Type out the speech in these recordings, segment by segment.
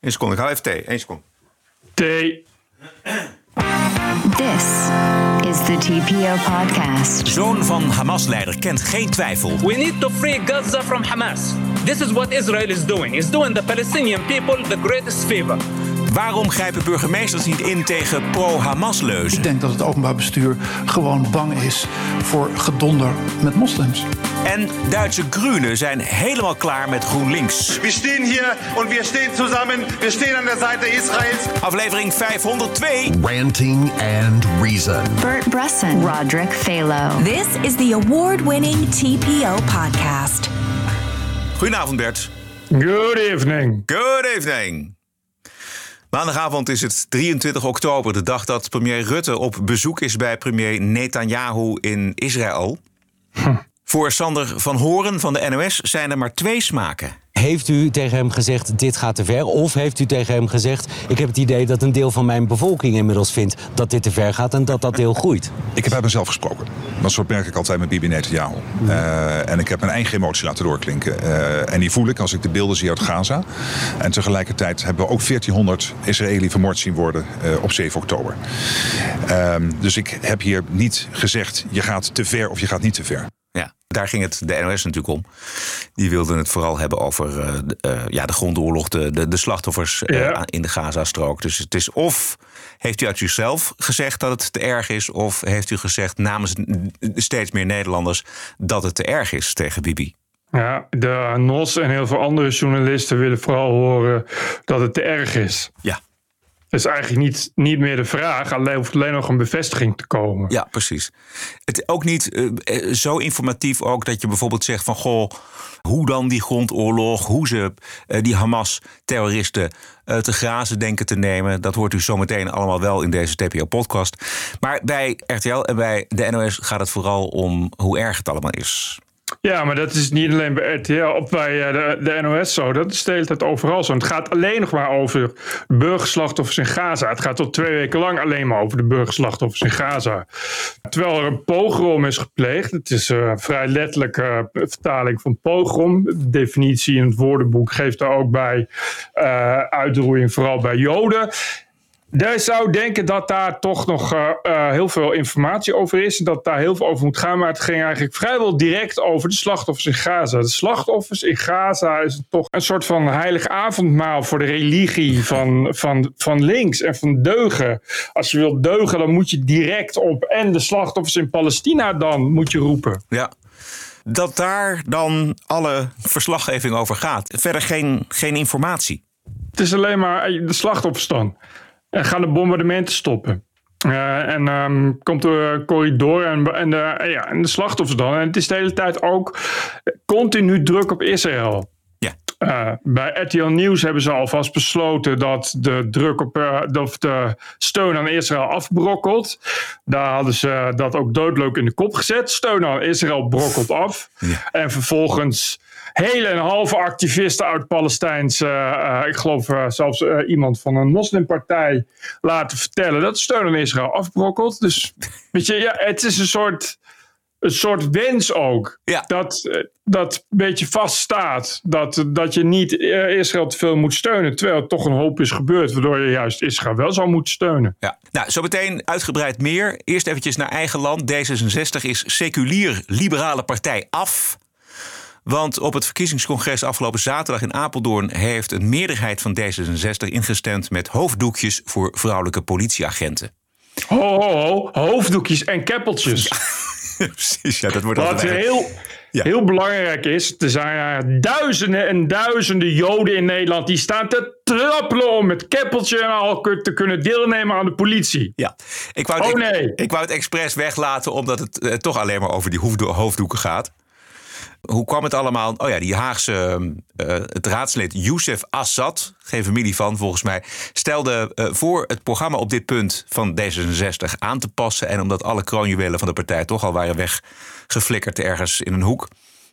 Eén seconde, ik haal even thee. Eén seconde. Thee. This is the TPO podcast. Zoon van Hamas-leider kent geen twijfel. We need to free Gaza from Hamas. This is what Israel is doing. It's doing the Palestinian people the greatest favor. Waarom grijpen burgemeesters niet in tegen pro-Hamas-leuzen? Ik denk dat het openbaar bestuur gewoon bang is voor gedonder met moslims. En Duitse Groenen zijn helemaal klaar met GroenLinks. Wir stehen hier und wir stehen zusammen. Wir stehen an der Seite Israels. Aflevering 502. Ranting and Reason. Bert Bresson, Roderick Phalo. This is the award winning TPO podcast. Goedenavond Bert. Good evening. Good evening. Maandagavond is het 23 oktober, de dag dat premier Rutte op bezoek is bij premier Netanyahu in Israël. Voor Sander van Horen van de NOS zijn er maar twee smaken. Heeft u tegen hem gezegd, dit gaat te ver? Of heeft u tegen hem gezegd, ik heb het idee dat een deel van mijn bevolking inmiddels vindt dat dit te ver gaat en dat dat deel groeit? Ik heb uit mezelf gesproken. Dat soort merk ik altijd met Bibi Netanyahu. Uh, en ik heb mijn eigen emotie laten doorklinken. Uh, en die voel ik als ik de beelden zie uit Gaza. En tegelijkertijd hebben we ook 1400 Israëli vermoord zien worden uh, op 7 oktober. Ehm, dus ik heb hier niet gezegd, je gaat te ver of je gaat niet te ver. Daar ging het de NOS natuurlijk om. Die wilden het vooral hebben over uh, uh, ja, de grondoorlog, de, de, de slachtoffers uh, ja. in de Gazastrook. Dus het is of heeft u uit uzelf gezegd dat het te erg is, of heeft u gezegd namens steeds meer Nederlanders dat het te erg is tegen Bibi? Ja, de NOS en heel veel andere journalisten willen vooral horen dat het te erg is. Ja. Is eigenlijk niet, niet meer de vraag. Alleen hoeft alleen nog een bevestiging te komen. Ja, precies. Het ook niet uh, zo informatief ook dat je bijvoorbeeld zegt van... goh, hoe dan die grondoorlog, hoe ze uh, die Hamas-terroristen te grazen denken te nemen. Dat hoort u zometeen allemaal wel in deze TPO-podcast. Maar bij RTL en bij de NOS gaat het vooral om hoe erg het allemaal is. Ja, maar dat is niet alleen bij RTL of bij de, de NOS zo. Dat is tijd overal zo. Het gaat alleen nog maar over burgerslachtoffers in Gaza. Het gaat tot twee weken lang alleen maar over de burgerslachtoffers in Gaza. Terwijl er een pogrom is gepleegd. Het is een vrij letterlijke vertaling van pogrom. De definitie in het woordenboek geeft daar ook bij uh, uitroeiing, vooral bij Joden. Daar zou denken dat daar toch nog uh, uh, heel veel informatie over is. En dat daar heel veel over moet gaan. Maar het ging eigenlijk vrijwel direct over de slachtoffers in Gaza. De slachtoffers in Gaza is toch een soort van heilig avondmaal voor de religie van, van, van links en van deugen. Als je wilt deugen, dan moet je direct op. En de slachtoffers in Palestina dan moet je roepen. Ja. Dat daar dan alle verslaggeving over gaat. Verder geen, geen informatie. Het is alleen maar de slachtoffers dan. En gaan de bombardementen stoppen. Uh, en um, komt de corridor en, en, de, ja, en de slachtoffers dan. En het is de hele tijd ook continu druk op Israël. Ja. Uh, bij RTL Nieuws hebben ze alvast besloten dat de druk op uh, of de steun aan Israël afbrokkelt. Daar hadden ze dat ook doodleuk in de kop gezet. Steun aan Israël brokkelt af. Ja. En vervolgens hele en halve activisten uit Palestijns, uh, uh, ik geloof uh, zelfs iemand van een moslimpartij, laten vertellen dat de steun aan Israël afbrokkelt. Dus weet je, ja, het is een soort, een soort wens ook. Ja. Dat, dat een beetje vaststaat. Dat, dat je niet Israël te veel moet steunen. Terwijl het toch een hoop is gebeurd. Waardoor je juist Israël wel zou moeten steunen. Ja. Nou, zo meteen uitgebreid meer. Eerst eventjes naar eigen land. D66 is seculier liberale partij af. Want op het verkiezingscongres afgelopen zaterdag in Apeldoorn heeft een meerderheid van D66 ingestemd met hoofddoekjes voor vrouwelijke politieagenten. Ho, ho, ho. Hoofddoekjes en keppeltjes. Ja, precies, ja, dat wordt Wat heel, ja. heel belangrijk is, er zijn duizenden en duizenden Joden in Nederland die staan te trappelen om met keppeltje en al te kunnen deelnemen aan de politie. Ja, ik wou het, oh nee. ik, ik wou het expres weglaten omdat het uh, toch alleen maar over die hoofddoeken gaat. Hoe kwam het allemaal? Oh ja, die Haagse uh, het raadslid Youssef Assad, geen familie van volgens mij, stelde uh, voor het programma op dit punt van D66 aan te passen. En omdat alle kroonjuwelen van de partij toch al waren weggeflikkerd ergens in een hoek.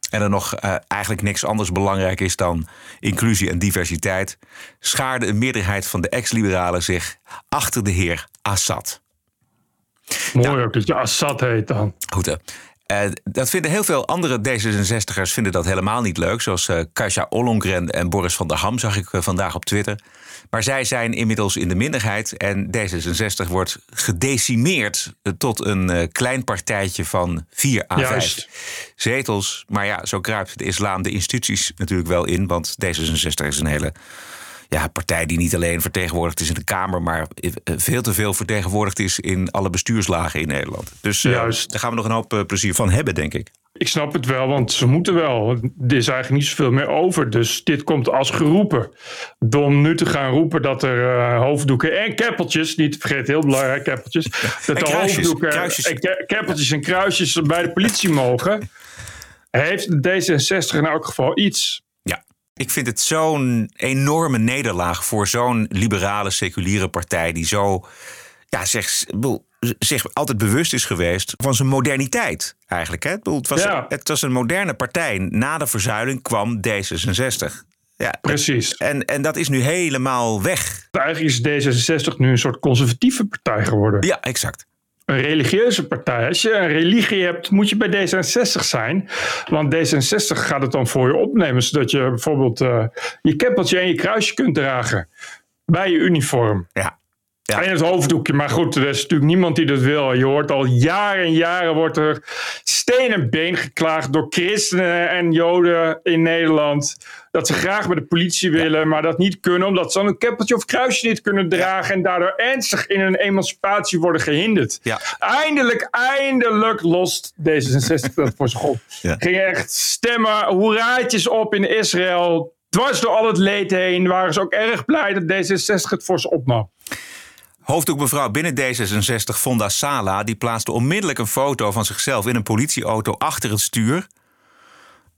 En er nog uh, eigenlijk niks anders belangrijk is dan inclusie en diversiteit, schaarde een meerderheid van de ex-liberalen zich achter de heer Assad. Mooi nou, ook dat je Assad heet dan. Goed hè. Uh, dat vinden heel veel andere D66'ers vinden dat helemaal niet leuk. Zoals uh, Kasia Ollongren en Boris van der Ham zag ik uh, vandaag op Twitter. Maar zij zijn inmiddels in de minderheid en D66 wordt gedecimeerd tot een klein partijtje van 4 à 5 zetels. Maar ja, zo kruipt de islam de instituties natuurlijk wel in, want D66 is een hele ja, partij die niet alleen vertegenwoordigd is in de Kamer, maar veel te veel vertegenwoordigd is in alle bestuurslagen in Nederland. Dus Juist. daar gaan we nog een hoop plezier van hebben, denk ik. Ik snap het wel, want ze moeten wel. Er is eigenlijk niet zoveel meer over. Dus dit komt als geroepen. Om nu te gaan roepen dat er uh, hoofddoeken en keppeltjes, niet vergeet heel belangrijk, keppeltjes. Dat en de hoofddoeken, kruisjes. En keppeltjes en kruisjes bij de politie mogen. Heeft D66 in elk geval iets. Ik vind het zo'n enorme nederlaag voor zo'n liberale, seculiere partij die zo, ja, zeg, zich altijd bewust is geweest van zijn moderniteit eigenlijk. Hè? Het, was, het was een moderne partij. Na de verzuiling kwam D66. Ja, Precies. En, en dat is nu helemaal weg. Eigenlijk is D66 nu een soort conservatieve partij geworden. Ja, exact. Een religieuze partij. Als je een religie hebt, moet je bij D66 zijn. Want D66 gaat het dan voor je opnemen. Zodat je bijvoorbeeld uh, je keppeltje en je kruisje kunt dragen. Bij je uniform. Ja. Ja. En het hoofddoekje. Maar goed, er is natuurlijk niemand die dat wil. Je hoort al jaren en jaren wordt er steen en been geklaagd door christenen en joden in Nederland. Dat ze graag bij de politie willen, maar dat niet kunnen. Omdat ze dan een keppeltje of kruisje niet kunnen dragen. En daardoor ernstig in hun emancipatie worden gehinderd. Ja. Eindelijk, eindelijk lost D66 dat voor zich op. Ja. Gingen echt stemmen, hoeraatjes op in Israël. Dwars door al het leed heen waren ze ook erg blij dat D66 het voor ze opnam. Hoofddoekmevrouw binnen D66, Fonda Sala, die plaatste onmiddellijk een foto van zichzelf in een politieauto achter het stuur.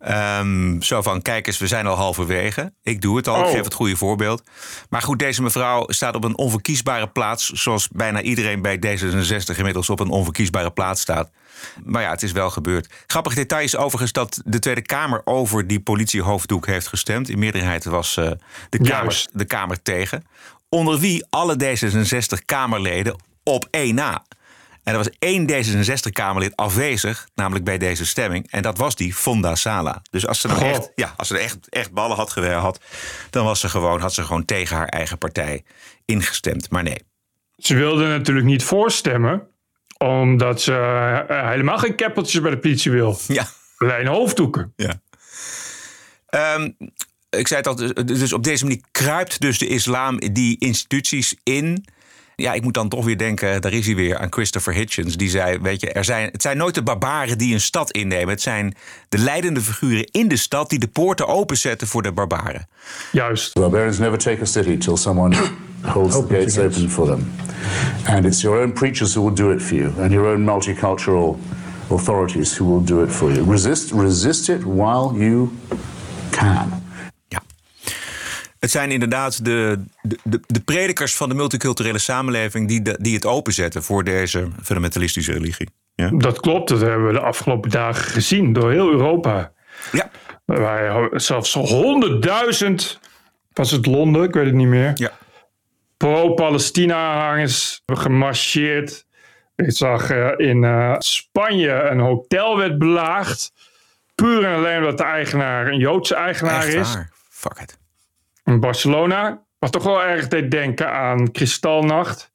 Um, zo van, kijk eens, we zijn al halverwege. Ik doe het al, ik oh. geef het goede voorbeeld. Maar goed, deze mevrouw staat op een onverkiesbare plaats... zoals bijna iedereen bij D66 inmiddels op een onverkiesbare plaats staat. Maar ja, het is wel gebeurd. Grappig detail is overigens dat de Tweede Kamer... over die politiehoofddoek heeft gestemd. In meerderheid was uh, de, kamer, de Kamer tegen onder wie alle D66-Kamerleden op één na. En er was één D66-Kamerlid afwezig, namelijk bij deze stemming. En dat was die Fonda Sala. Dus als ze, nou echt, ja, als ze echt, echt ballen had had, dan was ze gewoon, had ze gewoon tegen haar eigen partij ingestemd. Maar nee. Ze wilde natuurlijk niet voorstemmen, omdat ze uh, helemaal geen keppeltjes bij de politie wil. Ja. Alleen hoofddoeken. Ja. Um, ik zei het al, dus op deze manier kruipt dus de islam die instituties in. Ja, ik moet dan toch weer denken, daar is hij weer, aan Christopher Hitchens. Die zei, weet je, er zijn, het zijn nooit de barbaren die een stad innemen. Het zijn de leidende figuren in de stad die de poorten openzetten voor de barbaren. Juist. Barbarians never take a city till someone holds the gates open for them. And it's your own preachers who will do it for you. And your own multicultural authorities who will do it for you. Resist, resist it while you can. Het zijn inderdaad de, de, de predikers van de multiculturele samenleving die, de, die het openzetten voor deze fundamentalistische religie. Ja? Dat klopt, dat hebben we de afgelopen dagen gezien door heel Europa. Ja. Waar zelfs honderdduizend, was het Londen, ik weet het niet meer. Ja. Pro-Palestina-hangers gemarcheerd. Ik zag uh, in uh, Spanje een hotel werd belaagd. Puur en alleen omdat de eigenaar een Joodse eigenaar Echt is. Waar? Fuck it Barcelona. Wat toch wel erg deed denken aan Kristalnacht.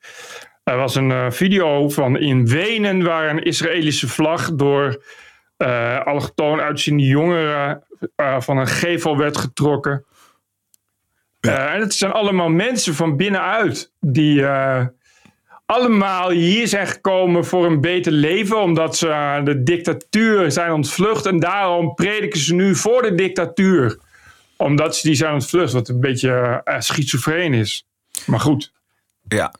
Er was een uh, video van in Wenen waar een Israëlische vlag door uh, allochtoon uitziende jongeren uh, van een gevel werd getrokken. Ja. en het zijn allemaal mensen van binnenuit die allemaal hier zijn gekomen voor een beter leven, omdat ze de dictatuur zijn ontvlucht en daarom prediken ze nu voor de dictatuur omdat ze die zijn ontvlucht, wat een beetje uh, schizofreen is. Maar goed. Ja,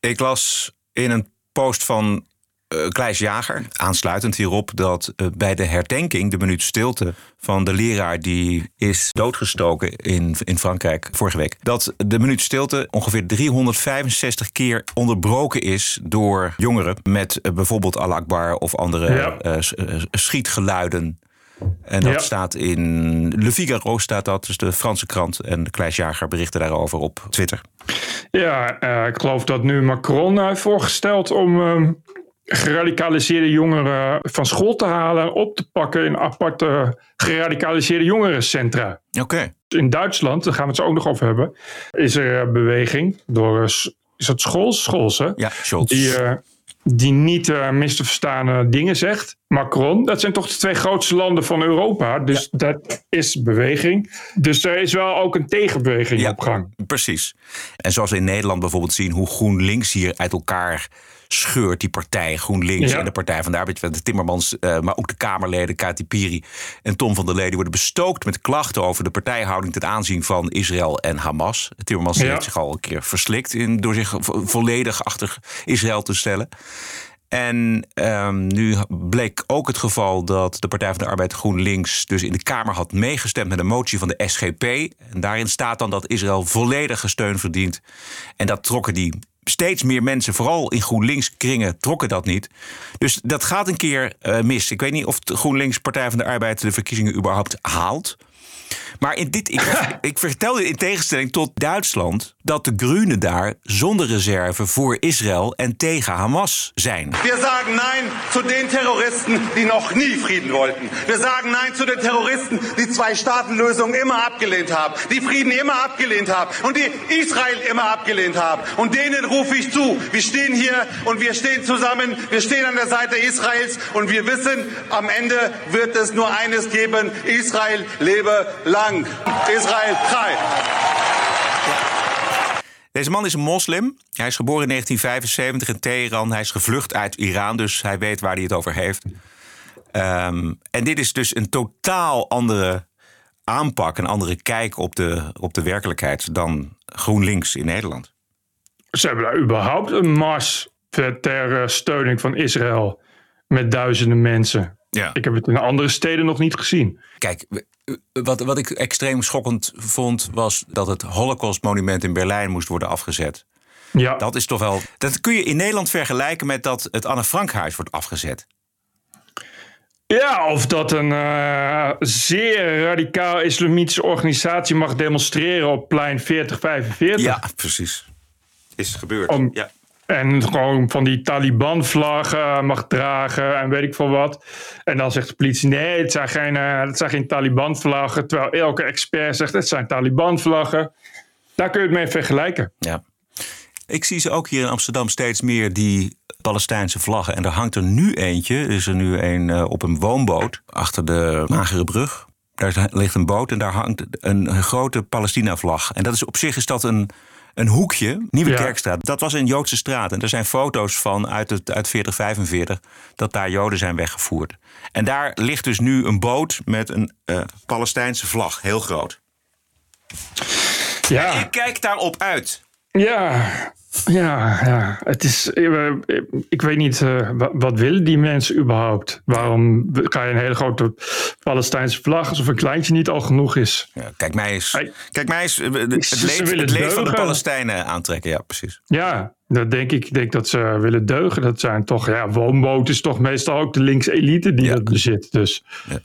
ik las in een post van uh, Kleis Jager, aansluitend hierop, dat uh, bij de herdenking, de minuut stilte van de leraar die is doodgestoken in, in Frankrijk vorige week, dat de minuut stilte ongeveer 365 keer onderbroken is door jongeren met uh, bijvoorbeeld Al Akbar of andere ja. schietgeluiden en dat staat in Le Figaro, staat dat, dus de Franse krant. En de Kleisjager berichten daarover op Twitter. Ja, uh, ik geloof dat nu Macron heeft voorgesteld om uh, geradicaliseerde jongeren van school te halen, op te pakken in aparte geradicaliseerde jongerencentra. Oké. In Duitsland, daar gaan we het zo ook nog over hebben, is er een beweging door, eh, is dat Scholz? Scholz, hè? Ja, Scholz. Die, uh, die niet uh, mis te verstaande dingen zegt. Macron, dat zijn toch de twee grootste landen van Europa. Dus ja. dat is beweging. Dus er is wel ook een tegenbeweging ja, op gang. Precies. En zoals we in Nederland bijvoorbeeld zien hoe GroenLinks hier uit elkaar scheurt die partij GroenLinks ja. en de Partij van de Arbeid, de Timmermans, uh, maar ook de Kamerleden, Kati Piri en Tom van der Leden worden bestookt met klachten over de partijhouding ten aanzien van Israël en Hamas. Timmermans ja. heeft zich al een keer verslikt in, door zich volledig achter Israël te stellen. En um, nu bleek ook het geval dat de Partij van de Arbeid GroenLinks dus in de Kamer had meegestemd met een motie van de SGP. En daarin staat dan dat Israël volledige steun verdient. En dat trokken die steeds meer mensen, vooral in GroenLinks kringen, trokken dat niet. Dus dat gaat een keer uh, mis. Ik weet niet of de GroenLinks Partij van de Arbeid de verkiezingen überhaupt haalt. Maar in dit, ik, ik vertelde in tegenstelling tot Duitsland dat de Groenen daar zonder reserve voor Israël en tegen Hamas zijn. We zeggen nein zu den Terroristen die nog nie Frieden wollten. We zeggen nein zu den Terroristen die Zwei-Staaten-Lösung immer abgelehnt haben, die Frieden immer abgelehnt haben und die Israel immer abgelehnt haben. Und denen rufe ich zu. Wir stehen hier und wir stehen zusammen. Wir stehen an der Seite Israels und wir wissen, am Ende wird es nur eines geben: Israel lebe lang. Israël frei. Deze man is een moslim. Hij is geboren in 1975 in Teheran. Hij is gevlucht uit Iran, dus hij weet waar hij het over heeft. Um, en dit is dus een totaal andere aanpak, een andere kijk op de, op de werkelijkheid dan GroenLinks in Nederland. Ze hebben daar überhaupt een mars ter steuning van Israël met duizenden mensen. Ja. Ik heb het in andere steden nog niet gezien. Kijk, wat, wat ik extreem schokkend vond, was dat het Holocaust-monument in Berlijn moest worden afgezet. Ja. Dat is toch wel. Dat kun je in Nederland vergelijken met dat het Anne Frankhuis wordt afgezet. Ja, of dat een uh, zeer radicaal islamitische organisatie mag demonstreren op plein 4045. Ja, precies. Is gebeurd. Om, ja. En gewoon van die Taliban-vlaggen mag dragen en weet ik veel wat. En dan zegt de politie: nee, het zijn geen, uh, het zijn geen Taliban-vlaggen. Terwijl elke expert zegt: het zijn Taliban-vlaggen. Daar kun je het mee vergelijken. Ja. Ik zie ze ook hier in Amsterdam steeds meer, die Palestijnse vlaggen. En er hangt er nu eentje. Er is er nu een uh, op een woonboot achter de Magere Brug. Daar ligt een boot en daar hangt een, een grote Palestina-vlag. En dat is op zich is dat een een hoekje, Nieuwe ja. Kerkstraat. Dat was een Joodse straat. En er zijn foto's van uit, het, uit 4045 dat daar Joden zijn weggevoerd. En daar ligt dus nu een boot met een uh, Palestijnse vlag, heel groot. Ja. En ik kijk daarop uit. Ja, ja, ja. Het is, ik weet niet, uh, wat willen die mensen überhaupt? Waarom ga je een hele grote Palestijnse vlag alsof een kleintje niet al genoeg is? Ja, kijk mij eens, kijk mij eens het, leed, het van de Palestijnen aantrekken. Ja, precies. Ja, dat denk ik. Ik denk dat ze willen deugen. Dat zijn toch, ja, woonboot is toch meestal ook de linkse elite die ja. dat bezit. Dus. Ja.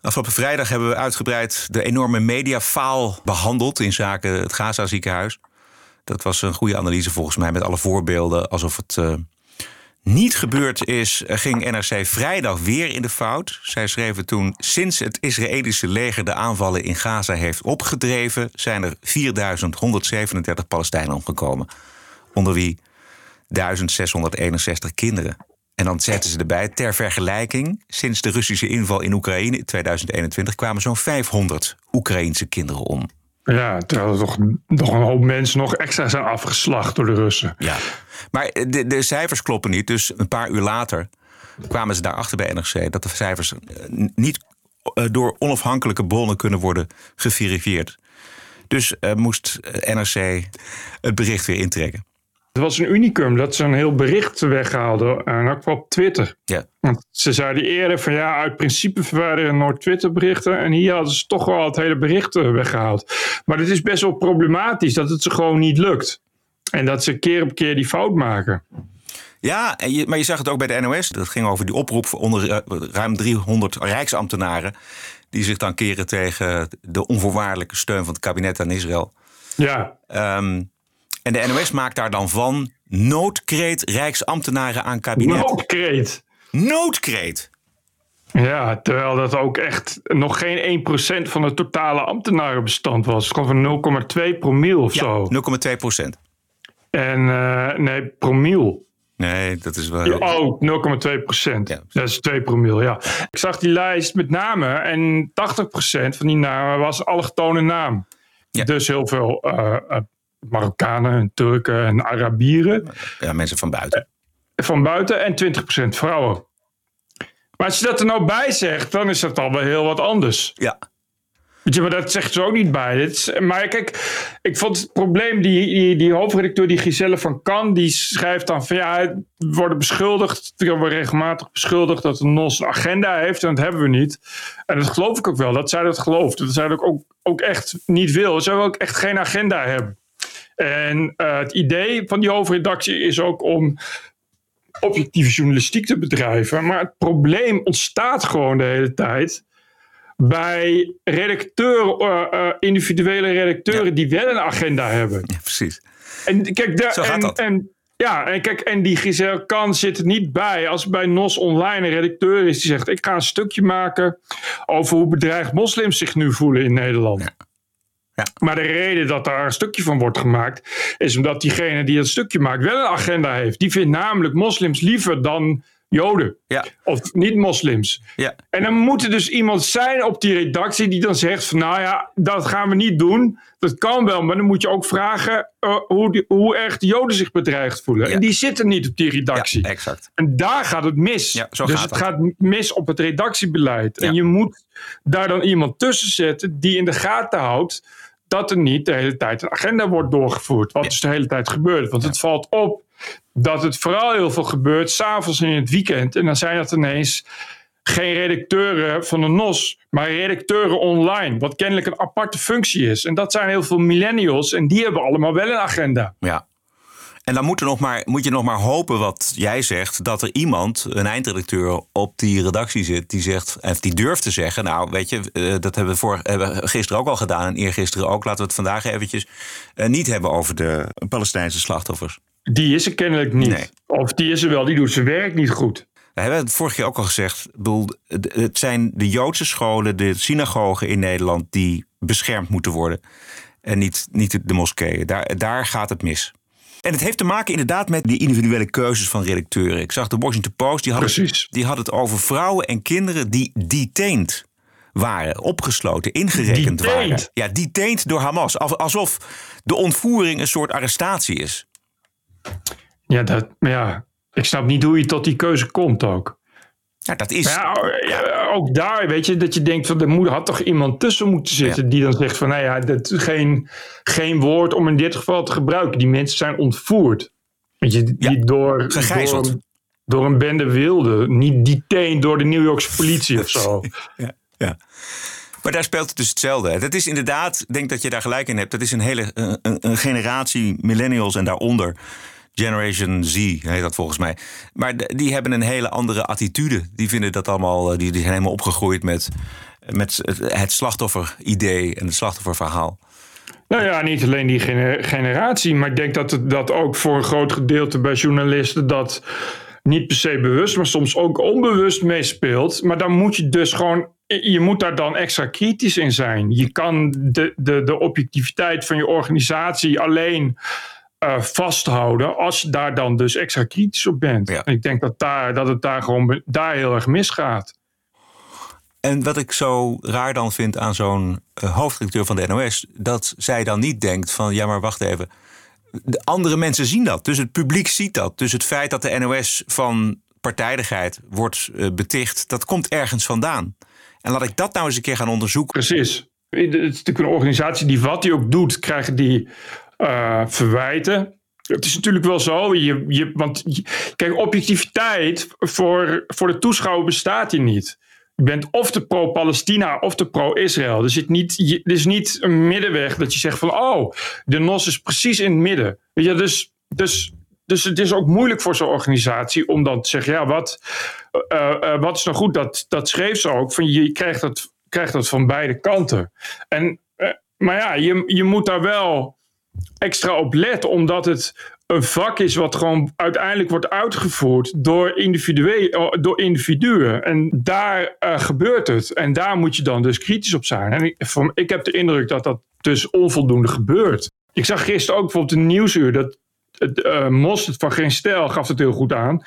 Afgelopen vrijdag hebben we uitgebreid de enorme mediafaal behandeld in zaken het Gaza ziekenhuis. Dat was een goede analyse volgens mij met alle voorbeelden. Alsof het uh, niet gebeurd is, ging NRC vrijdag weer in de fout. Zij schreven toen: Sinds het Israëlische leger de aanvallen in Gaza heeft opgedreven, zijn er 4137 Palestijnen omgekomen. Onder wie 1661 kinderen. En dan zetten ze erbij, ter vergelijking, sinds de Russische inval in Oekraïne in 2021 kwamen zo'n 500 Oekraïense kinderen om. Ja, terwijl er toch nog een hoop mensen nog extra zijn afgeslacht door de Russen. Ja, maar de, de cijfers kloppen niet. Dus een paar uur later kwamen ze daarachter bij NRC dat de cijfers niet door onafhankelijke bronnen kunnen worden geverifieerd. Dus moest NRC het bericht weer intrekken. Het was een unicum dat ze een heel bericht weghaalden. En ook op Twitter. Ja. Want ze zeiden eerder van ja, uit principe verwijderen nooit Twitter berichten. En hier hadden ze toch wel het hele bericht weggehaald. Maar het is best wel problematisch dat het ze gewoon niet lukt. En dat ze keer op keer die fout maken. Ja, en je, maar je zag het ook bij de NOS. Dat ging over die oproep onder ruim 300 rijksambtenaren. Die zich dan keren tegen de onvoorwaardelijke steun van het kabinet aan Israël. Ja. Um, en de NOS maakt daar dan van Noodkreet Rijksambtenaren aan kabinet. Noodkreet. Noodkreet. Ja, terwijl dat ook echt nog geen 1% van het totale ambtenarenbestand was. Het kwam van 0,2 promiel of zo. 0,2 procent. En uh, nee, promiel. Nee, dat is wel. Oh, 0,2 procent. Ja. Dat is 2 promiel, ja. Ik zag die lijst met namen en 80 procent van die namen was allochtone naam. Ja. Dus heel veel uh, Marokkanen en Turken en Arabieren. Ja, mensen van buiten. Van buiten en 20 procent vrouwen. Maar als je dat er nou bij zegt, dan is dat al wel heel wat anders. Ja. Weet je, maar dat zegt ze ook niet bij. Is, maar kijk, ik vond het probleem, die, die, die hoofdredacteur, die Giselle van Kan, die schrijft dan van ja, we worden beschuldigd, we worden regelmatig beschuldigd dat de NOS een agenda heeft en dat hebben we niet. En dat geloof ik ook wel, dat zij dat gelooft. Dat zij dat ook, ook echt niet wil. Ze wil ook echt geen agenda hebben. En uh, het idee van die hoofdredactie is ook om objectieve journalistiek te bedrijven. Maar het probleem ontstaat gewoon de hele tijd bij redacteuren, uh, uh, individuele redacteuren ja. die wel een agenda hebben. Ja, precies. En kijk, daar, Zo gaat en, dat. En, ja, en kijk, en die Giselle Kan zit er niet bij als bij NOS Online een redacteur is die zegt: Ik ga een stukje maken over hoe bedreigd moslims zich nu voelen in Nederland. Ja. Ja. Maar de reden dat daar een stukje van wordt gemaakt, is omdat diegene die dat stukje maakt wel een agenda heeft. Die vindt namelijk moslims liever dan Joden. Ja. Of niet-moslims. Ja. En dan moet er dus iemand zijn op die redactie die dan zegt van nou ja, dat gaan we niet doen. Dat kan wel, maar dan moet je ook vragen uh, hoe, die, hoe erg de Joden zich bedreigd voelen. Ja. En die zitten niet op die redactie. Ja, exact. En daar gaat het mis. Dus gaat het dat. gaat mis op het redactiebeleid. En je moet daar dan iemand tussen zetten die in de gaten houdt dat er niet de hele tijd een agenda wordt doorgevoerd. Wat dus de hele tijd gebeurt. Want het valt op dat het vooral heel veel gebeurt s'avonds en in het weekend. En dan zijn dat ineens geen redacteuren van de NOS, maar redacteuren online. Wat kennelijk een aparte functie is. En dat zijn heel veel millennials en die hebben allemaal wel een agenda. Ja. En dan moet, er nog maar, moet je nog maar hopen wat jij zegt, dat er iemand, een eindredacteur, op die redactie zit die zegt, of die durft te zeggen, nou weet je, uh, dat hebben we, voor, hebben we gisteren ook al gedaan en eergisteren ook, laten we het vandaag eventjes uh, niet hebben over de Palestijnse slachtoffers. Die is er kennelijk niet. Nee. Of die is er wel, die doet zijn werk niet goed. We hebben het vorige keer ook al gezegd. Bedoel, het zijn de Joodse scholen, de synagogen in Nederland die beschermd moeten worden. En niet, niet de moskeeën. Daar, daar gaat het mis. En het heeft te maken inderdaad met die individuele keuzes van redacteuren. Ik zag de Washington Post, die had, het, die had het over vrouwen en kinderen die detained waren, opgesloten, ingerekend detained. waren. Ja, detained door Hamas. Alsof de ontvoering een soort arrestatie is. Ja, dat, ja, ik snap niet hoe je tot die keuze komt ook. Ja, dat is. Ja, ja, ook daar, weet je, dat je denkt van er moet, had toch iemand tussen moeten zitten ja. die dan zegt van, nou ja, dat is geen, geen woord om in dit geval te gebruiken. Die mensen zijn ontvoerd. Weet je, die ja, door, gegijzeld. Door, door, een bende wilden. Niet detained door de New Yorkse politie of zo. Ja, ja. Maar daar speelt het dus hetzelfde. Dat is inderdaad, ik denk dat je daar gelijk in hebt. Dat is een hele een, een generatie millennials en daaronder. Generation Z heet dat volgens mij. Maar die hebben een hele andere attitude. Die vinden dat allemaal, die, die zijn helemaal opgegroeid met, met het slachtoffer-idee en het slachtofferverhaal. Nou ja, niet alleen die generatie, maar ik denk dat het dat ook voor een groot gedeelte bij journalisten dat niet per se bewust, maar soms ook onbewust meespeelt. Maar dan moet je dus gewoon, je moet daar dan extra kritisch in zijn. Je kan de, de, de objectiviteit van je organisatie alleen uh, vasthouden als je daar dan dus extra kritisch op bent. Ja. En ik denk dat, daar, dat het daar gewoon daar heel erg misgaat. En wat ik zo raar dan vind aan zo'n uh, hoofdredacteur van de NOS, dat zij dan niet denkt van ja, maar wacht even. De andere mensen zien dat, dus het publiek ziet dat. Dus het feit dat de NOS van partijdigheid wordt uh, beticht, dat komt ergens vandaan. En laat ik dat nou eens een keer gaan onderzoeken. Precies. Het is natuurlijk een organisatie die wat die ook doet, krijgen die uh, verwijten. Het is natuurlijk wel zo, je, je, want kijk, objectiviteit voor, voor de toeschouwer bestaat hier niet. Je bent of de pro-Palestina of de pro-Israël. Er zit niet, er is niet een middenweg dat je zegt van, oh, de NOS is precies in het midden. Weet je, dus, dus, dus het is ook moeilijk voor zo'n organisatie om dan te zeggen, ja, wat, uh, uh, wat is nou goed? Dat, dat schreef ze ook, van je krijgt dat, krijgt dat van beide kanten. En, maar ja, je, je moet daar wel extra op letten, omdat het een vak is wat gewoon uiteindelijk wordt uitgevoerd door, individue- door individuen. En daar uh, gebeurt het. En daar moet je dan dus kritisch op zijn. En ik, van, heb de indruk dat dat dus onvoldoende gebeurt. Ik zag gisteren ook bijvoorbeeld een nieuwsuur dat uh, Mos van Geen Stijl gaf het heel goed aan.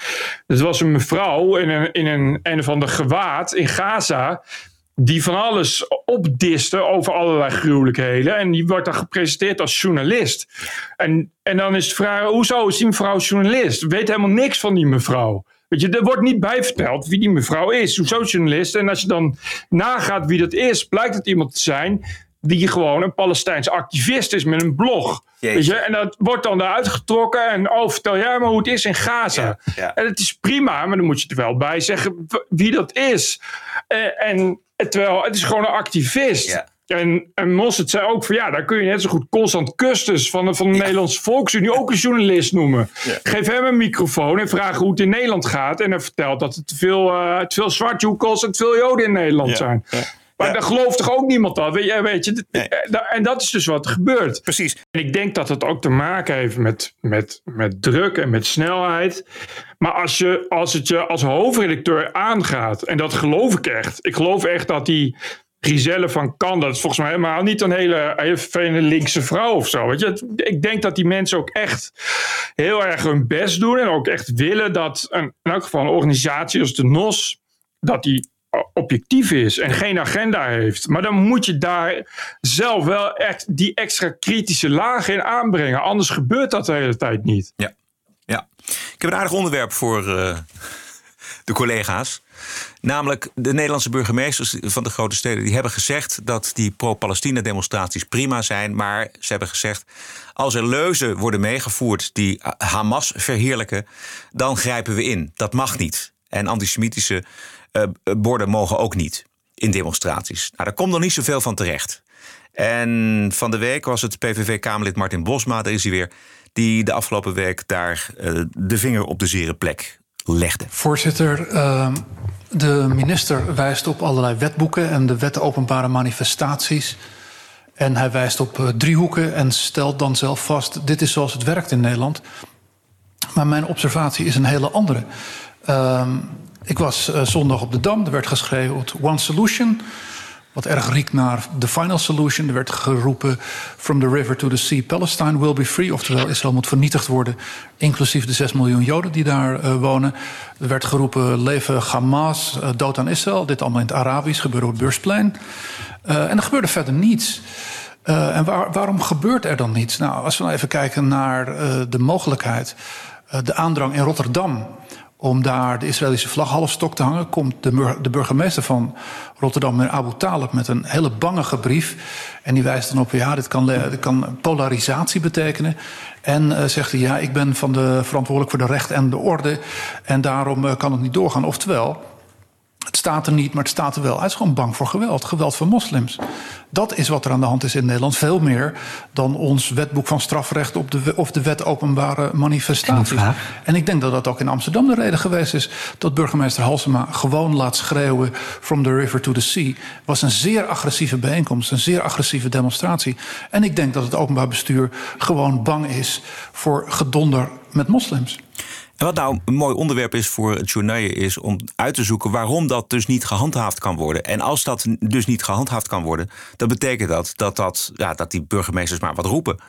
Het was een mevrouw in een, in een, een of ander gewaad in Gaza die van alles opdiste over allerlei gruwelijkheden. En die wordt dan gepresenteerd als journalist. En, en dan is de vraag, hoezo is die mevrouw journalist? Weet helemaal niks van die mevrouw. Weet je, er wordt niet bijverteld wie die mevrouw is. Hoezo journalist? En als je dan nagaat wie dat is, blijkt het iemand te zijn die gewoon een Palestijns activist is met een blog. Weet je? En dat wordt dan eruit getrokken en oh, vertel jij maar hoe het is in Gaza. En het is prima, maar dan moet je er wel bij zeggen wie dat is. Uh, en terwijl het is gewoon een activist. En, en Mosset zei ook van ja, daar kun je net zo goed Constant Kustus van de, van de Nederlandse Volksunie ook een journalist noemen. Geef hem een microfoon en vraag hoe het in Nederland gaat. En hij vertelt dat het te veel, uh, te veel zwartjoekels en te veel joden in Nederland zijn. Maar daar gelooft toch ook niemand dat? Weet je, weet je en dat is dus wat er gebeurt. Precies. En ik denk dat het ook te maken heeft met, met, met druk en met snelheid. Maar als, je, als het je als hoofdredacteur aangaat, en dat geloof ik echt. Ik geloof echt dat die Giselle van Kan, dat is volgens mij helemaal niet een hele, hele linkse vrouw of zo. Weet je? Ik denk dat die mensen ook echt heel erg hun best doen. En ook echt willen dat een, in elk geval een organisatie als de NOS, dat die objectief is en geen agenda heeft. Maar dan moet je daar zelf wel echt die extra kritische laag in aanbrengen. Anders gebeurt dat de hele tijd niet. Ja, ja. ik heb een aardig onderwerp voor uh, de collega's. Namelijk de Nederlandse burgemeesters van de grote steden. Die hebben gezegd dat die pro-Palestina demonstraties prima zijn. Maar ze hebben gezegd, als er leuzen worden meegevoerd die Hamas verheerlijken, dan grijpen we in. Dat mag niet. En antisemitische uh, borden mogen ook niet in demonstraties. Nou, daar komt nog niet zoveel van terecht. En van de week was het PVV-Kamerlid Martin Bosma, daar is hij weer, die de afgelopen week daar uh, de vinger op de zere plek legde. Voorzitter, uh, de minister wijst op allerlei wetboeken en de wet openbare manifestaties. En hij wijst op driehoeken en stelt dan zelf vast: dit is zoals het werkt in Nederland. Maar mijn observatie is een hele andere. Uh, ik was uh, zondag op de Dam. Er werd geschreven One Solution. Wat erg riekt naar The Final Solution. Er werd geroepen From the river to the sea, Palestine will be free. Oftewel, Israël moet vernietigd worden. Inclusief de 6 miljoen Joden die daar uh, wonen. Er werd geroepen Leven Hamas, uh, dood aan Israël. Dit allemaal in het Arabisch, gebeurde op het beursplein. en er gebeurde verder niets. en waar, waarom gebeurt er dan niets? Nou, als we nou even kijken naar de mogelijkheid. de aandrang in Rotterdam om daar de Israëlische vlag half stok te hangen, komt de, de burgemeester van Rotterdam, meneer Abu Talib, met een hele bangige brief. En die wijst dan op, ja, dit kan, kan polarisatie betekenen. En uh, zegt hij, ja, ik ben van de, verantwoordelijk voor de recht en de orde. En daarom uh, kan het niet doorgaan. Oftewel, het staat er niet, maar het staat er wel. Hij is gewoon bang voor geweld, geweld van moslims. Dat is wat er aan de hand is in Nederland. Veel meer dan ons wetboek van strafrecht op de, of de wet openbare manifestaties. En ik denk dat dat ook in Amsterdam de reden geweest is dat burgemeester Halsema gewoon laat schreeuwen from the river to the sea. Was een zeer agressieve bijeenkomst, een zeer agressieve demonstratie. En ik denk dat het openbaar bestuur gewoon bang is voor gedonder met moslims. En wat nou een mooi onderwerp is voor het journaal is om uit te zoeken waarom dat dus niet gehandhaafd kan worden. En als dat dus niet gehandhaafd kan worden, dan betekent dat dat, dat, ja, dat die burgemeesters maar wat roepen.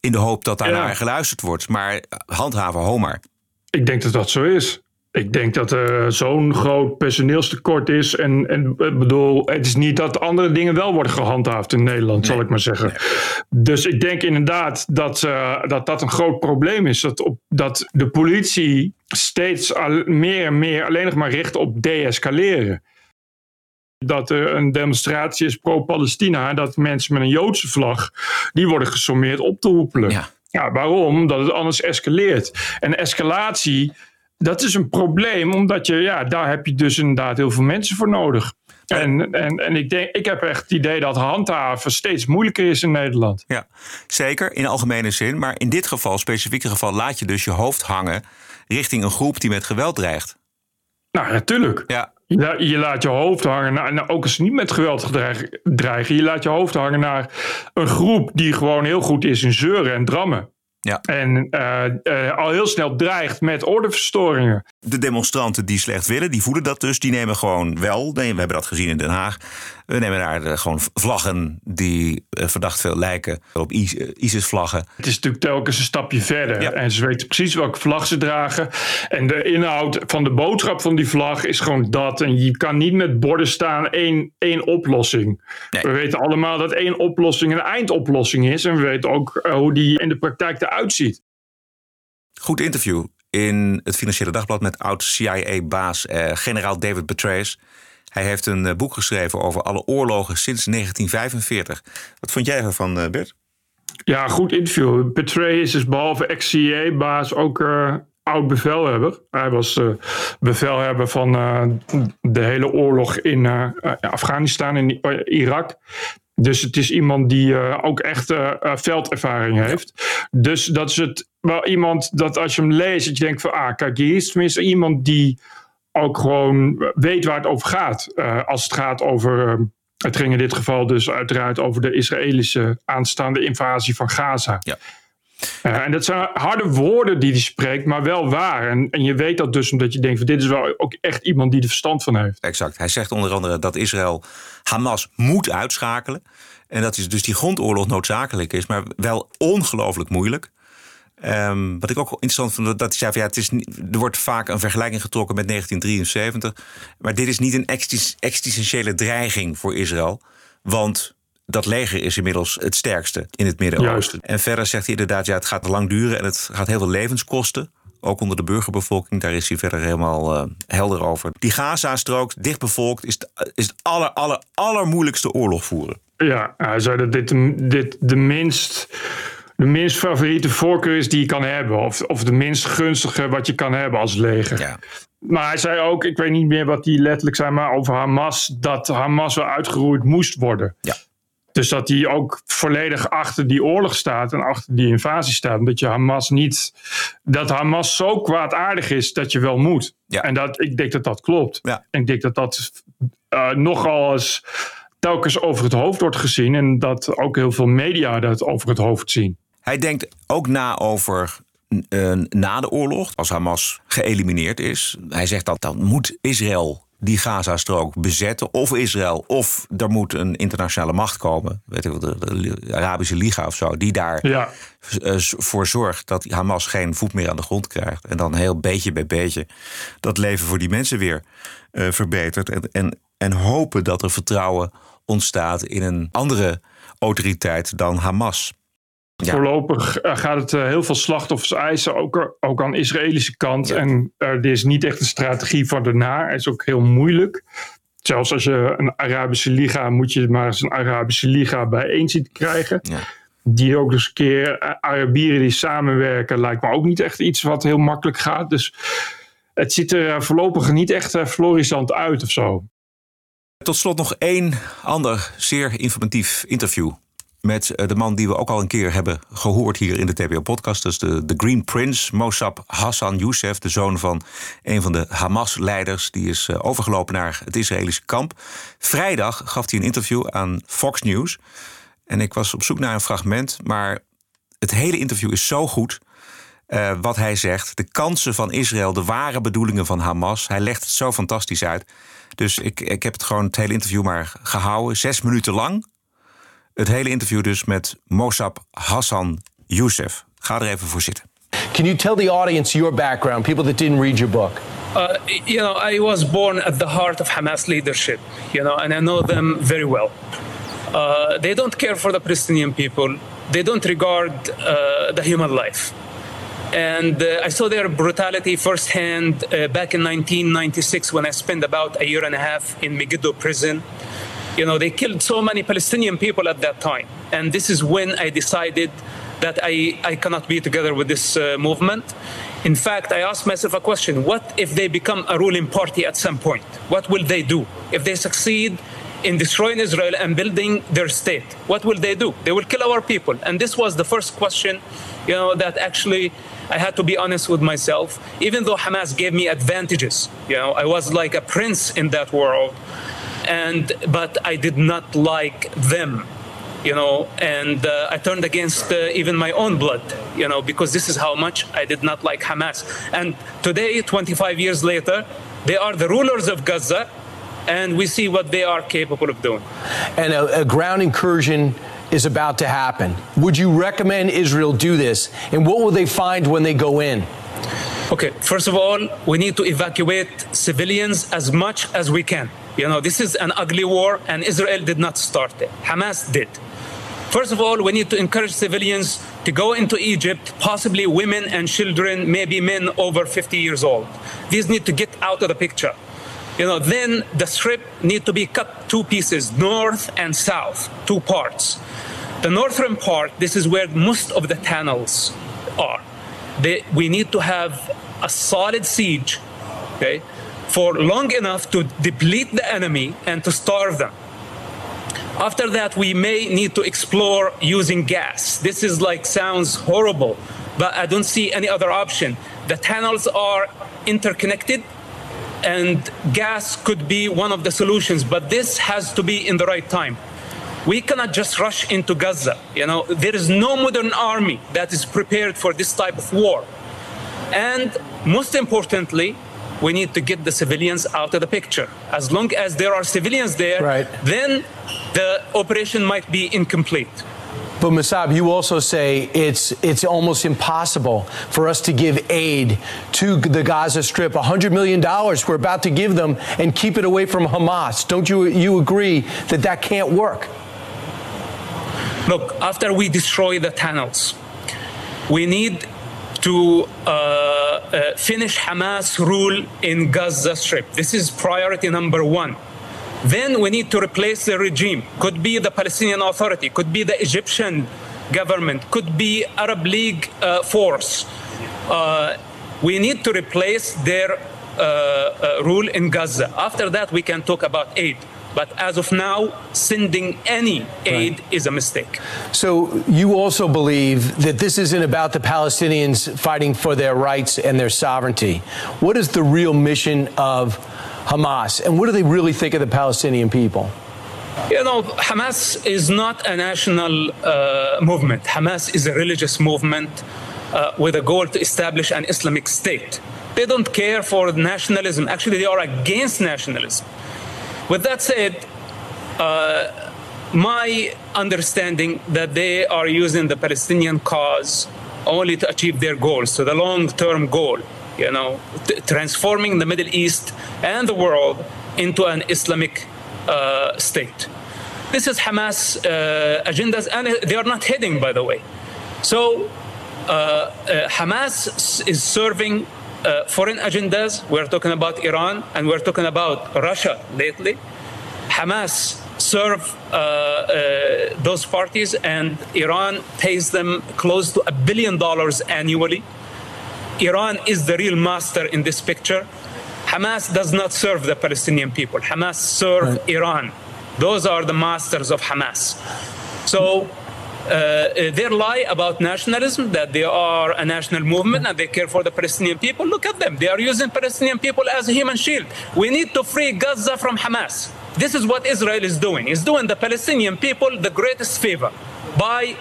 In de hoop dat daar ja. naar geluisterd wordt. Maar handhaven, homer. Ik denk dat dat zo is. Ik denk dat er zo'n groot personeelstekort is. En, en bedoel, het is niet dat andere dingen wel worden gehandhaafd in Nederland, nee. zal ik maar zeggen. Dus ik denk inderdaad dat, uh, dat dat een groot probleem is. Dat, op, dat de politie steeds al, meer en meer alleen nog maar richt op deescaleren. Dat er een demonstratie is pro-Palestina. Dat mensen met een Joodse vlag, die worden gesommeerd op te hoepelen. Ja. ja, waarom? Omdat het anders escaleert. En escalatie dat is een probleem, omdat je, ja, daar heb je dus inderdaad heel veel mensen voor nodig. En, en, en ik, denk, ik heb echt het idee dat handhaven steeds moeilijker is in Nederland. Ja, zeker in algemene zin. Maar in dit geval, specifieke geval, laat je dus je hoofd hangen richting een groep die met geweld dreigt. Nou, natuurlijk. Ja. Je, je laat je hoofd hangen, naar, nou, ook als ze niet met geweld dreigen, je laat je hoofd hangen naar een groep die gewoon heel goed is in zeuren en drammen. Ja. En uh, uh, al heel snel dreigt met ordeverstoringen. De demonstranten die slecht willen, die voelen dat dus. Die nemen gewoon wel, we hebben dat gezien in Den Haag. We nemen daar uh, gewoon vlaggen die verdacht veel lijken op ISIS-vlaggen. Het is natuurlijk telkens een stapje verder. Ja. En ze weten precies welke vlag ze dragen. En de inhoud van de boodschap van die vlag is gewoon dat. En je kan niet met borden staan één, één oplossing. Nee. We weten allemaal dat één oplossing een eindoplossing is. En we weten ook hoe die in de praktijk uitziet. Goed interview in het Financiële Dagblad met oud-CIA-baas eh, generaal David Petraeus. Hij heeft een uh, boek geschreven over alle oorlogen sinds 1945. Wat vond jij ervan, uh, Bert? Ja, goed interview. Petraeus is behalve ex-CIA-baas ook uh, oud-bevelhebber. Hij was bevelhebber van de hele oorlog in Afghanistan en Irak. Dus het is iemand die uh, ook echt uh, veldervaring heeft. Dus dat is het wel iemand dat als je hem leest, dat je denkt van ah, kijk, hier is tenminste iemand die ook gewoon weet waar het over gaat. Uh, als het gaat over, het ging in dit geval dus uiteraard over de Israëlische aanstaande invasie van Gaza. Ja. Uh, en dat zijn harde woorden die hij spreekt, maar wel waar. En, en je weet dat dus omdat je denkt: van dit is wel ook echt iemand die er verstand van heeft. Exact. Hij zegt onder andere dat Israël Hamas moet uitschakelen. En dat is dus die grondoorlog noodzakelijk is, maar wel ongelooflijk moeilijk. Um, wat ik ook interessant vond, dat hij zei van ja, het is, er wordt vaak een vergelijking getrokken met 1973. Maar dit is niet een existentiële dreiging voor Israël. Want dat leger is inmiddels het sterkste in het Midden-Oosten. En verder zegt hij inderdaad, ja, het gaat lang duren en het gaat heel veel levens kosten. Ook onder de burgerbevolking, daar is hij verder helemaal uh, helder over. Die Gaza-strook, dichtbevolkt, is, is het aller, aller, allermoeilijkste oorlog voeren. Ja, hij zei dat dit, dit de minst de minst favoriete voorkeur is die je kan hebben. Of, of de minst gunstige wat je kan hebben als leger. Ja. Maar hij zei ook, ik weet niet meer wat die letterlijk zei, maar over Hamas, dat Hamas wel uitgeroeid moest worden. Ja. Dus dat hij ook volledig achter die oorlog staat en achter die invasie staat. Dat je Hamas niet. Dat Hamas zo kwaadaardig is dat je wel moet. Ja. En dat, ik denk dat dat klopt. Ja. En ik denk dat dat uh, nogal eens telkens over het hoofd wordt gezien. En dat ook heel veel media dat over het hoofd zien. Hij denkt ook na over uh, na de oorlog, als Hamas geëlimineerd is. Hij zegt dat dan moet Israël die Gazastrook bezetten. Of Israël, of er moet een internationale macht komen. Weet ik wel, de, Arabische Liga of zo. Die daar ja. voor zorgt dat Hamas geen voet meer aan de grond krijgt. En dan heel beetje bij beetje dat leven voor die mensen weer uh, verbetert. En, en, en hopen dat er vertrouwen ontstaat in een andere autoriteit dan Hamas. Ja. Voorlopig eh, gaat het uh, heel veel slachtoffers eisen, ook, ook aan de Israëlische kant. Ja. En uh, er is niet echt een strategie van daarna. Het is ook heel moeilijk. Zelfs als je een Arabische liga, moet je maar eens een Arabische liga bijeen zien te krijgen. Ja. Die ook eens een keer, Arabieren die samenwerken, lijkt me ook niet echt iets wat heel makkelijk gaat. Dus het ziet er voorlopig niet echt florissant uit of zo. Tot slot nog één ander zeer informatief interview met eh, de man die we ook al een keer hebben gehoord hier in de TPO-podcast. Dus de, de Green Prince, Mossab Hassan Youssef, de zoon van een van de Hamas-leiders. Die is eh, overgelopen naar het Israëlische kamp. Vrijdag gaf hij een interview aan Fox News. En ik was op zoek naar een fragment, maar het hele interview is zo goed. Uh, wat hij zegt, de kansen van Israël, de ware bedoelingen van Hamas. Hij legt het zo fantastisch uit. Dus ik, ik heb het gewoon het hele interview maar gehouden. Zes minuten lang. Het hele interview dus met Mossab Hassan Youssef. Ga er even voor zitten. Can you tell the audience your background, people that didn't read your book? Uh, you know, I was born at the heart of Hamas leadership, you know, and I know them very well. Uh, they don't care for the Palestinian people. They don't regard uh, the human life. And uh, I saw their brutality firsthand uh, back in 1996 when I spent about a year and a half in Megiddo prison. You know, they killed so many Palestinian people at that time. And this is when I decided that I, I cannot be together with this uh, movement. In fact, I asked myself a question what if they become a ruling party at some point? What will they do? If they succeed in destroying Israel and building their state, what will they do? They will kill our people. And this was the first question, you know, that actually I had to be honest with myself. Even though Hamas gave me advantages, you know, I was like a prince in that world and but I did not like them you know, and uh, I turned against uh, even my own blood, you know, because this is how much I did not like Hamas. And today, 25 years later, they are the rulers of Gaza, and we see what they are capable of doing. And a, a ground incursion is about to happen. Would you recommend Israel do this? And what will they find when they go in? Okay, first of all, we need to evacuate civilians as much as we can. You know, this is an ugly war, and Israel did not start it. Hamas did. First of all, we need to encourage civilians to go into Egypt, possibly women and children, maybe men over 50 years old. These need to get out of the picture. You know, then the strip need to be cut two pieces, north and south, two parts. The northern part, this is where most of the tunnels are. They, we need to have a solid siege, okay, for long enough to deplete the enemy and to starve them. After that, we may need to explore using gas. This is like sounds horrible, but I don't see any other option. The tunnels are interconnected, and gas could be one of the solutions, but this has to be in the right time. We cannot just rush into Gaza. You know, there is no modern army that is prepared for this type of war. And most importantly, we need to get the civilians out of the picture. As long as there are civilians there, Right. then the operation might be incomplete. But Masab, you also say it's it's almost impossible for us to give aid to the Gaza Strip. $100 million we're about to give them and keep it away from Hamas. Don't you you agree that that can't work? Look, after we destroy the tunnels, we need to uh, uh, finish Hamas rule in Gaza Strip. This is priority number one. Then we need to replace the regime. Could be the Palestinian Authority, could be the Egyptian government, could be Arab League uh, force. We need to replace their uh, uh, rule in Gaza. After that, we can talk about aid. But as of now, sending any aid is a mistake. So you also believe that this isn't about the Palestinians fighting for their rights and their sovereignty. What is the real mission of Hamas, and what do they really think of the Palestinian people? You know, Hamas is not a national uh, movement. Hamas is a religious movement uh, with a goal to establish an Islamic state. They don't care for nationalism. Actually, they are against nationalism. With that said, uh, my understanding that they are using the Palestinian cause only to achieve their goals, so the long-term goal, you know, t- transforming the Middle East and the world into an Islamic uh, state. This is Hamas uh, agendas, and they are not hidden, by the way. So uh, uh, Hamas is serving uh, foreign agendas. We're talking about Iran and we're talking about Russia lately. Hamas serve uh, uh, those parties, and Iran pays them close to a billion dollars annually. Iran is the real master in this picture. Hamas does not serve the Palestinian people. Hamas serve Iran. Those are the masters of Hamas. So uh, their lie about nationalism, that they are a national movement and they care for the Palestinian people, look at them. They are using Palestinian people as a human shield. We need to free Gaza from Hamas. This is what Israel is doing. It's doing the Palestinian people the greatest favor by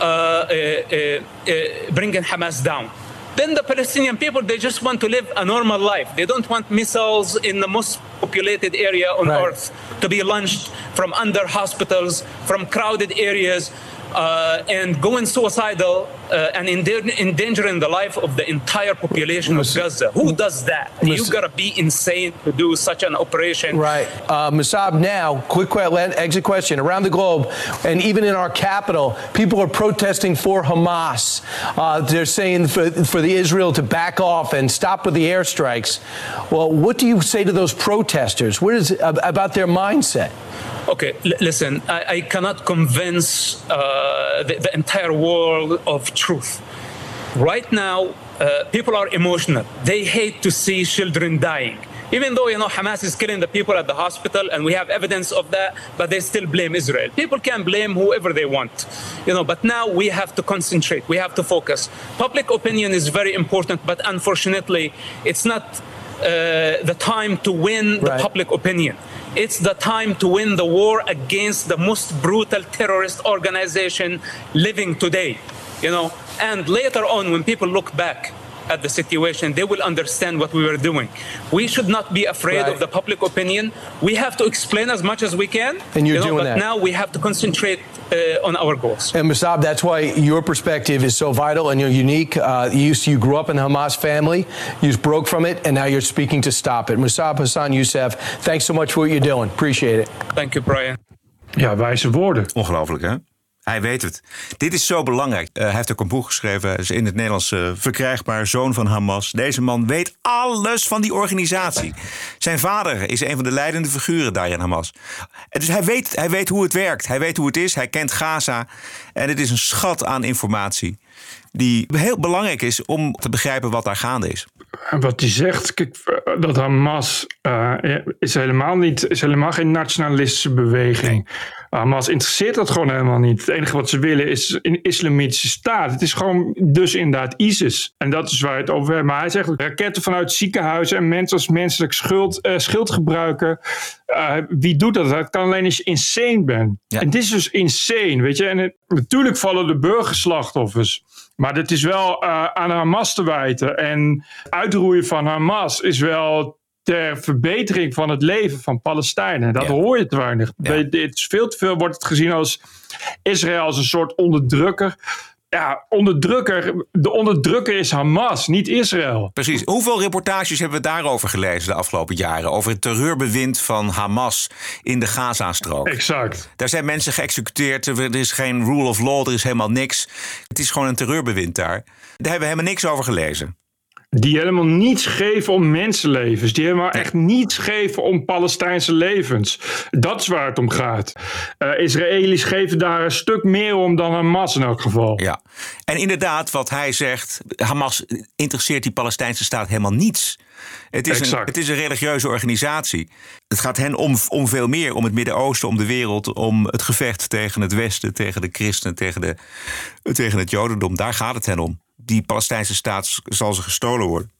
uh, uh, uh, uh, bringing Hamas down. Then the Palestinian people, they just want to live a normal life. They don't want missiles in the most populated area on earth to be launched from under hospitals, from crowded areas, uh, and going suicidal uh, and endangering the life of the entire population of Gaza. Who does that? You've gotta be insane to do such an operation. Right. Uh, Masab, now, quick exit question. Around the globe, and even in our capital, people are protesting for Hamas. Uh, they're saying for, for the Israel to back off and stop with the airstrikes. Well, what do you say to those protesters? What is ab- about their mindset? Okay, l- listen, I, I cannot convince uh, the, the entire world of truth. Right now, uh, people are emotional. They hate to see children dying. Even though, you know, Hamas is killing the people at the hospital and we have evidence of that, but they still blame Israel. People can blame whoever they want, you know, but now we have to concentrate. We have to focus. Public opinion is very important, but unfortunately, it's not Uh, the time to win the public opinion. It's the time to win the war against the most brutal terrorist organization living today. You know, and later on, when people look back at the situation, they will understand what we were doing. We should not be afraid Right. of the public opinion. We have to explain as much as we can. And you're you know, doing but that. now we have to concentrate uh, on our goals. And Musab, that's why your perspective is so vital and you're unique. Uh, you, you grew up in the Hamas family, you broke from it, and now you're speaking to stop it. Musab Hassan Youssef, thanks so much for what you're doing. Appreciate it. Thank you, Brian. Ja, wijze woorden. Ongelooflijk, hè? Hij weet het. Dit is zo belangrijk. Eh, hij heeft ook een boek geschreven. Hij is in het Nederlands eh, verkrijgbaar. Zoon van Hamas. Deze man weet alles van die organisatie. Zijn vader is een van de leidende figuren daar in Hamas. En Dus hij weet, hij weet hoe het werkt. Hij weet hoe het is. Hij kent Gaza. En het is een schat aan informatie. Die heel belangrijk is om te begrijpen wat daar gaande is. En wat hij zegt, eh, dat Hamas eh, is, helemaal niet, is helemaal geen nationalistische beweging. Hamas interesseert dat gewoon helemaal niet. Het enige wat ze willen is een islamitische staat. Het is gewoon dus inderdaad ISIS. En dat is waar het over heeft. Maar hij zegt raketten vanuit ziekenhuizen en mensen als menselijk schuld, eh, schild gebruiken. Eh, wie doet dat? Dat kan alleen als je insane bent. En dit is dus insane, weet je. En het- natuurlijk vallen de burgerslachtoffers. Maar dat is wel aan Hamas te wijten. En uitroeien van Hamas is wel ter verbetering van het leven van Palestijnen. Dat hoor je te weinig. Het is veel te veel wordt het gezien als Israël als een soort onderdrukker. Ja, onderdrukker. De onderdrukker is Hamas, niet Israël. Precies. Hoeveel reportages hebben we daarover gelezen de afgelopen jaren? Over het terreurbewind van Hamas in de Gazastrook. Exact. Daar zijn mensen geëxecuteerd. Er is geen rule of law, er is helemaal niks. Het is gewoon een terreurbewind daar. Daar hebben we helemaal niks over gelezen. Die helemaal niets geven om mensenlevens. Die helemaal echt niets geven om Palestijnse levens. Dat is waar het om gaat. Eh Israëli's geven daar een stuk meer om dan Hamas in elk geval. Ja. En inderdaad, wat hij zegt, Hamas interesseert die Palestijnse staat helemaal niets. Het is, een, het is een religieuze organisatie. Het gaat hen om, om veel meer, om het Midden-Oosten, om de wereld, om het gevecht tegen het Westen, tegen de christenen, tegen, de, tegen het Jodendom. Daar gaat het hen om. Die Palestijnse staat zal ze gestolen worden.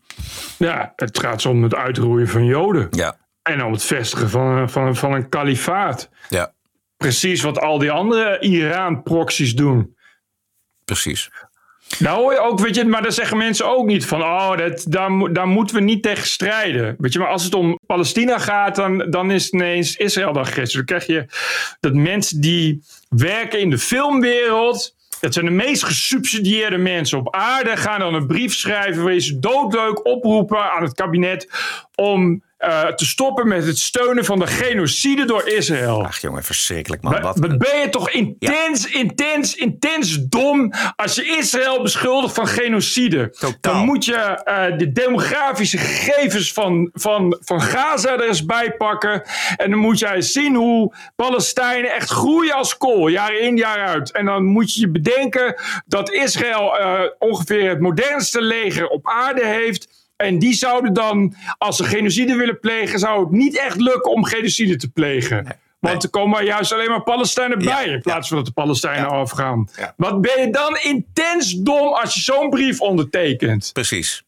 Ja, het gaat om het uitroeien van Joden. Ja. En om het vestigen van, een- van, van een kalifaat. Ja. Precies wat al die andere Iran-proxies doen. Precies. Nou hoor je ook, weet je, maar daar zeggen mensen ook niet van, oh, dat, daar, daar moeten we niet tegen strijden. Weet je, maar als het om Palestina gaat, dan, dan is het ineens Israël de agressor. Dan krijg je dat mensen die werken in de filmwereld, dat zijn de meest gesubsidieerde mensen op aarde, gaan dan een brief schrijven waarin ze doodleuk oproepen aan het kabinet om eh, te stoppen met het steunen van de genocide door Israël. Ach jongen, verschrikkelijk man. Maar, Wat, ben je toch intens, intens, intens dom als je Israël beschuldigt van genocide? Dan moet je eh, de demografische gegevens van, van, van Gaza er eens bij pakken. En dan moet jij zien hoe Palestijnen echt groeien als kool, jaar in, jaar uit. En dan moet je je bedenken dat Israël eh, ongeveer het modernste leger op aarde heeft. En die zouden dan, als ze genocide willen plegen, zou het niet echt lukken om genocide te plegen. Want er komen juist alleen maar Palestijnen bij, in plaats van dat de Palestijnen afgaan. Wat ben je dan intens dom als je zo'n brief ondertekent? Precies.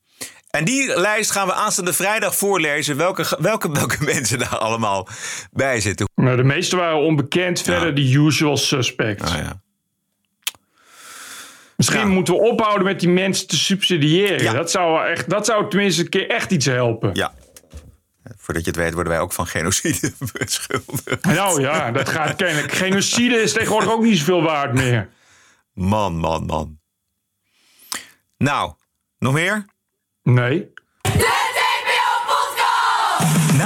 En die lijst gaan we aanstaande vrijdag voorlezen. Welke, welke, welke mensen daar allemaal bij zitten. Nou, de meeste waren onbekend, verder de usual suspects. Ja. Misschien moeten we ophouden met die mensen te subsidiëren. Dat, zou echt, dat zou tenminste een keer echt iets helpen. Ja. Voordat je het weet worden wij ook van genocide beschuldigd. Nou ja, dat gaat kennelijk. Genocide is tegenwoordig ook niet zoveel waard meer. Man, man, man. Nou, nog meer? Nee.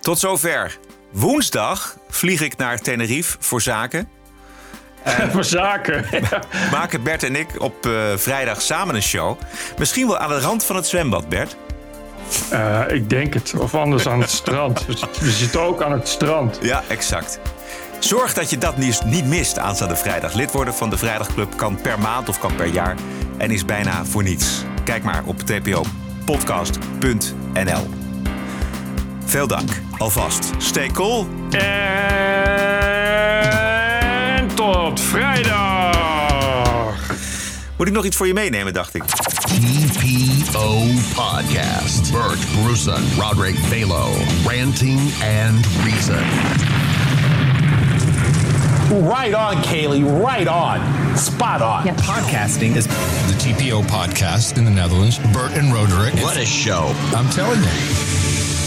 Tot zover. Woensdag vlieg ik naar Tenerife voor zaken. voor zaken. maken Bert en ik op eh, vrijdag samen een show. Misschien wel aan de rand van het zwembad, Bert. Eh, ik denk het. Of anders aan het strand. We zitten- We zitten ook aan het strand. Ja, exact. Zorg dat je dat nieuws niet mist aanstaande vrijdag. Lid worden van de Vrijdagclub kan per maand of kan per jaar en is bijna voor niets. Kijk maar op tpopodcast.nl. Veel dank. Alvast. Stay cool. En tot vrijdag. Moet ik nog iets voor je meenemen, dacht ik. TPO Podcast. Bert Bruson, Roderick Balo. Ranting and Reason. Right on, Kaylee. Right on. Spot on. Podcasting is the TPO podcast in the Netherlands. Bert and Roderick. What a show. I'm telling you.